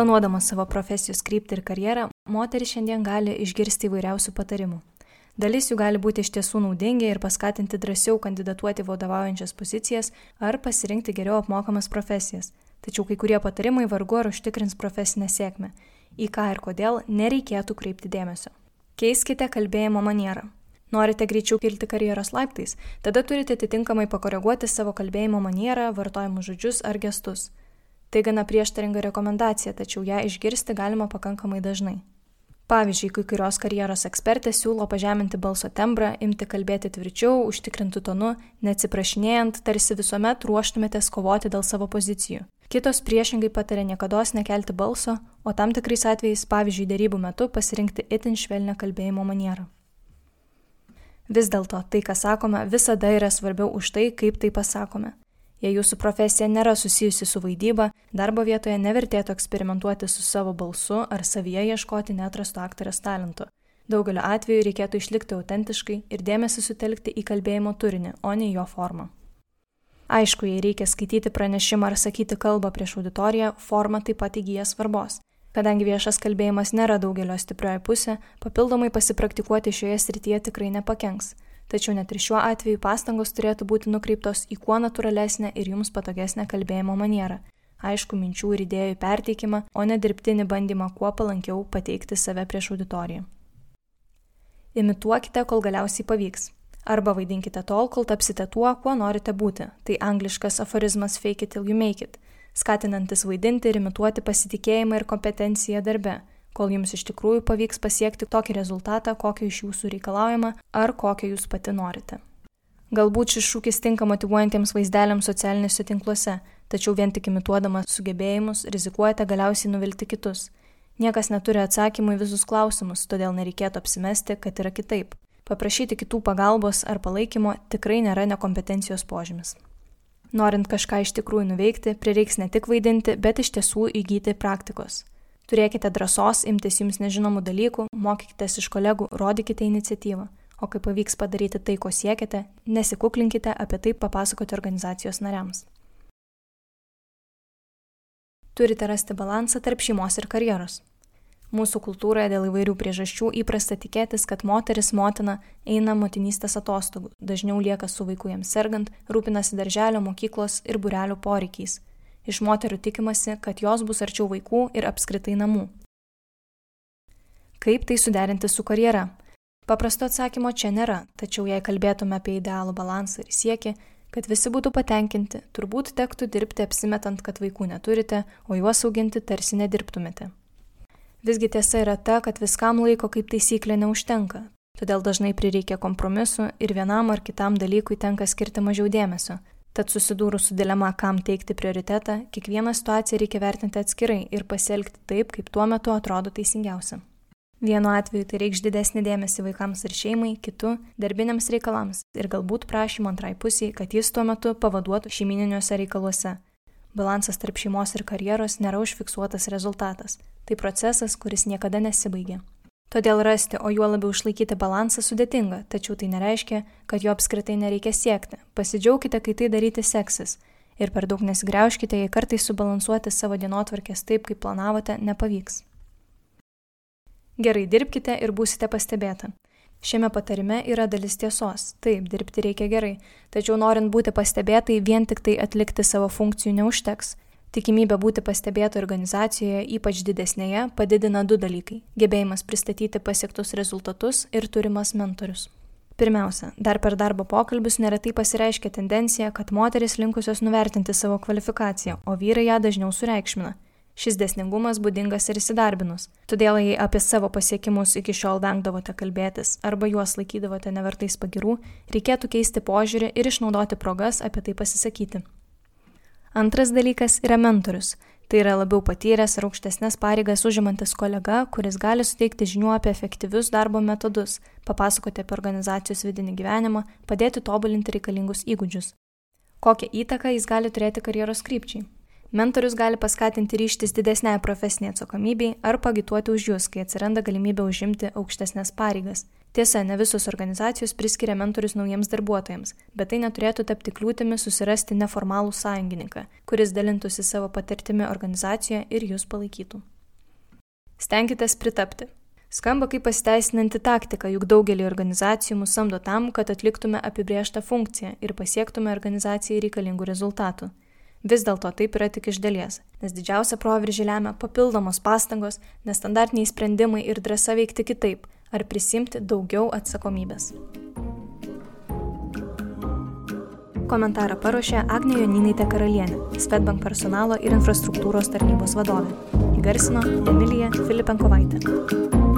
Planuodama savo profesijos kryptį ir karjerą, moteris šiandien gali išgirsti įvairiausių patarimų. Dalis jų gali būti iš tiesų naudingi ir paskatinti drąsiau kandidatuoti vadovaujančias pozicijas ar pasirinkti geriau apmokamas profesijas. Tačiau kai kurie patarimai vargu ar užtikrins profesinę sėkmę, į ką ir kodėl nereikėtų kreipti dėmesio. Keiskite kalbėjimo manierą. Norite greičiau kilti karjeros laiptais, tada turite atitinkamai pakoreguoti savo kalbėjimo manierą, vartojimus žodžius ar gestus. Tai gana prieštaringa rekomendacija, tačiau ją išgirsti galima pakankamai dažnai. Pavyzdžiui, kai kurios karjeros ekspertės siūlo pažeminti balso tembrą, imti kalbėti tvirčiau, užtikrintų tonu, neatsiprašinėjant, tarsi visuomet ruoštumėtės kovoti dėl savo pozicijų. Kitos priešingai patarė niekada nekelti balso, o tam tikrais atvejais, pavyzdžiui, dėrybų metu pasirinkti itin švelnę kalbėjimo manierą. Vis dėlto tai, ką sakome, visada yra svarbiau už tai, kaip tai pasakome. Jei jūsų profesija nėra susijusi su vaidyba, darbo vietoje nevertėtų eksperimentuoti su savo balsu ar savyje ieškoti netrasto aktorės talentu. Daugeliu atveju reikėtų išlikti autentiškai ir dėmesį sutelkti į kalbėjimo turinį, o ne jo formą. Aišku, jei reikia skaityti pranešimą ar sakyti kalbą prieš auditoriją, forma taip pat įgyja svarbos. Kadangi viešas kalbėjimas nėra daugelio stiprioji pusė, papildomai pasipraktikuoti šioje srityje tikrai nepakenks. Tačiau net ir šiuo atveju pastangos turėtų būti nukreiptos į kuo natūralesnę ir jums patogesnę kalbėjimo manierą. Aišku, minčių ir idėjų perteikimą, o ne dirbtinį bandymą kuo palankiau pateikti save prieš auditoriją. Imituokite, kol galiausiai pavyks. Arba vaidinkite tol, kol tapsite tuo, kuo norite būti. Tai angliškas aforizmas fake it till you make it, skatinantis vaidinti ir imituoti pasitikėjimą ir kompetenciją darbe, kol jums iš tikrųjų pavyks pasiekti tokį rezultatą, kokio iš jūsų reikalaujama ar kokio jūs pati norite. Galbūt šis šūkis tinka motivuojantiems vaizdeliams socialiniuose tinkluose, tačiau vien tik imituodama sugebėjimus rizikuojate galiausiai nuvilti kitus. Niekas neturi atsakymų į visus klausimus, todėl nereikėtų apsimesti, kad yra kitaip. Paprašyti kitų pagalbos ar palaikymo tikrai nėra nekompetencijos požymis. Norint kažką iš tikrųjų nuveikti, prireiks ne tik vaidinti, bet iš tiesų įgyti praktikos. Turėkite drąsos imtis jums nežinomų dalykų, mokykitės iš kolegų, rodykite iniciatyvą. O kai pavyks padaryti tai, ko siekite, nesikuklinkite apie tai papasakoti organizacijos nariams. Turite rasti balansą tarp šeimos ir karjeros. Mūsų kultūroje dėl įvairių priežasčių įprasta tikėtis, kad moteris motina eina motinystės atostogų, dažniau lieka su vaiku jiems sergant, rūpinasi darželio, mokyklos ir burelių poreikiais. Iš moterių tikimasi, kad jos bus arčiau vaikų ir apskritai namų. Kaip tai suderinti su karjera? Paprasto atsakymo čia nėra, tačiau jei kalbėtume apie idealų balansą ir siekį, kad visi būtų patenkinti, turbūt tektų dirbti apsimetant, kad vaikų neturite, o juos auginti tarsi nedirbtumėte. Visgi tiesa yra ta, kad viskam laiko kaip taisyklė neužtenka, todėl dažnai prireikia kompromisų ir vienam ar kitam dalykui tenka skirti mažiau dėmesio. Tad susidūrus su dilema, kam teikti prioritetą, kiekvieną situaciją reikia vertinti atskirai ir pasielgti taip, kaip tuo metu atrodo teisingiausia. Vienu atveju tai reikš didesnį dėmesį vaikams ir šeimai, kitu - darbiniams reikalams ir galbūt prašymą antrai pusiai, kad jis tuo metu pavaduotų šeimininiuose reikaluose. Balansas tarp šeimos ir karjeros nėra užfiksuotas rezultatas. Tai procesas, kuris niekada nesibaigia. Todėl rasti, o juo labiau išlaikyti balansą sudėtinga, tačiau tai nereiškia, kad jo apskritai nereikia siekti. Pasidžiaugkite, kai tai daryti seksis. Ir per daug nesigriauškite, jei kartais subalansuoti savo dienotvarkės taip, kaip planavote, nepavyks. Gerai dirbkite ir būsite pastebėta. Šiame patarime yra dalis tiesos. Taip, dirbti reikia gerai, tačiau norint būti pastebėtai, vien tik tai atlikti savo funkcijų neužteks. Tikimybė būti pastebėta organizacijoje, ypač didesnėje, padidina du dalykai - gebėjimas pristatyti pasiektus rezultatus ir turimas mentorius. Pirmiausia, dar per darbo pokalbius neretai pasireiškia tendencija, kad moteris linkusios nuvertinti savo kvalifikaciją, o vyrai ją dažniau sureikšmina. Šis desningumas būdingas ir įsidarbinus. Todėl, jei apie savo pasiekimus iki šiol vengdavote kalbėtis arba juos laikydavote nevertais pagirų, reikėtų keisti požiūrį ir išnaudoti progas apie tai pasisakyti. Antras dalykas yra mentorius. Tai yra labiau patyręs ir aukštesnės pareigas užimantis kolega, kuris gali suteikti žinių apie efektyvius darbo metodus, papasakoti apie organizacijos vidinį gyvenimą, padėti tobulinti reikalingus įgūdžius. Kokią įtaką jis gali turėti karjeros krypčiai? Mentorius gali paskatinti ryštis didesnei profesiniai atsakomybei ar pagituoti už jūs, kai atsiranda galimybė užimti aukštesnės pareigas. Tiesa, ne visos organizacijos priskiria mentorius naujiems darbuotojams, bet tai neturėtų tapti kliūtimi susirasti neformalų sąjungininką, kuris dalintųsi savo patirtimi organizacijoje ir jūs palaikytų. Stenkitės pritapti. Skamba kaip pasiteisinanti taktika, juk daugelį organizacijų mus samdo tam, kad atliktume apibrieštą funkciją ir pasiektume organizacijai reikalingų rezultatų. Vis dėlto taip yra tik iš dalies, nes didžiausia proveržį lemia papildomos pastangos, nestandartiniai sprendimai ir drąsa veikti kitaip, ar prisimti daugiau atsakomybės. Komentarą paruošė Agnė Joninaitė Karalienė, Svetbank personalo ir infrastruktūros tarnybos vadovė. Įgarsino Emilija Filipenkovaitė.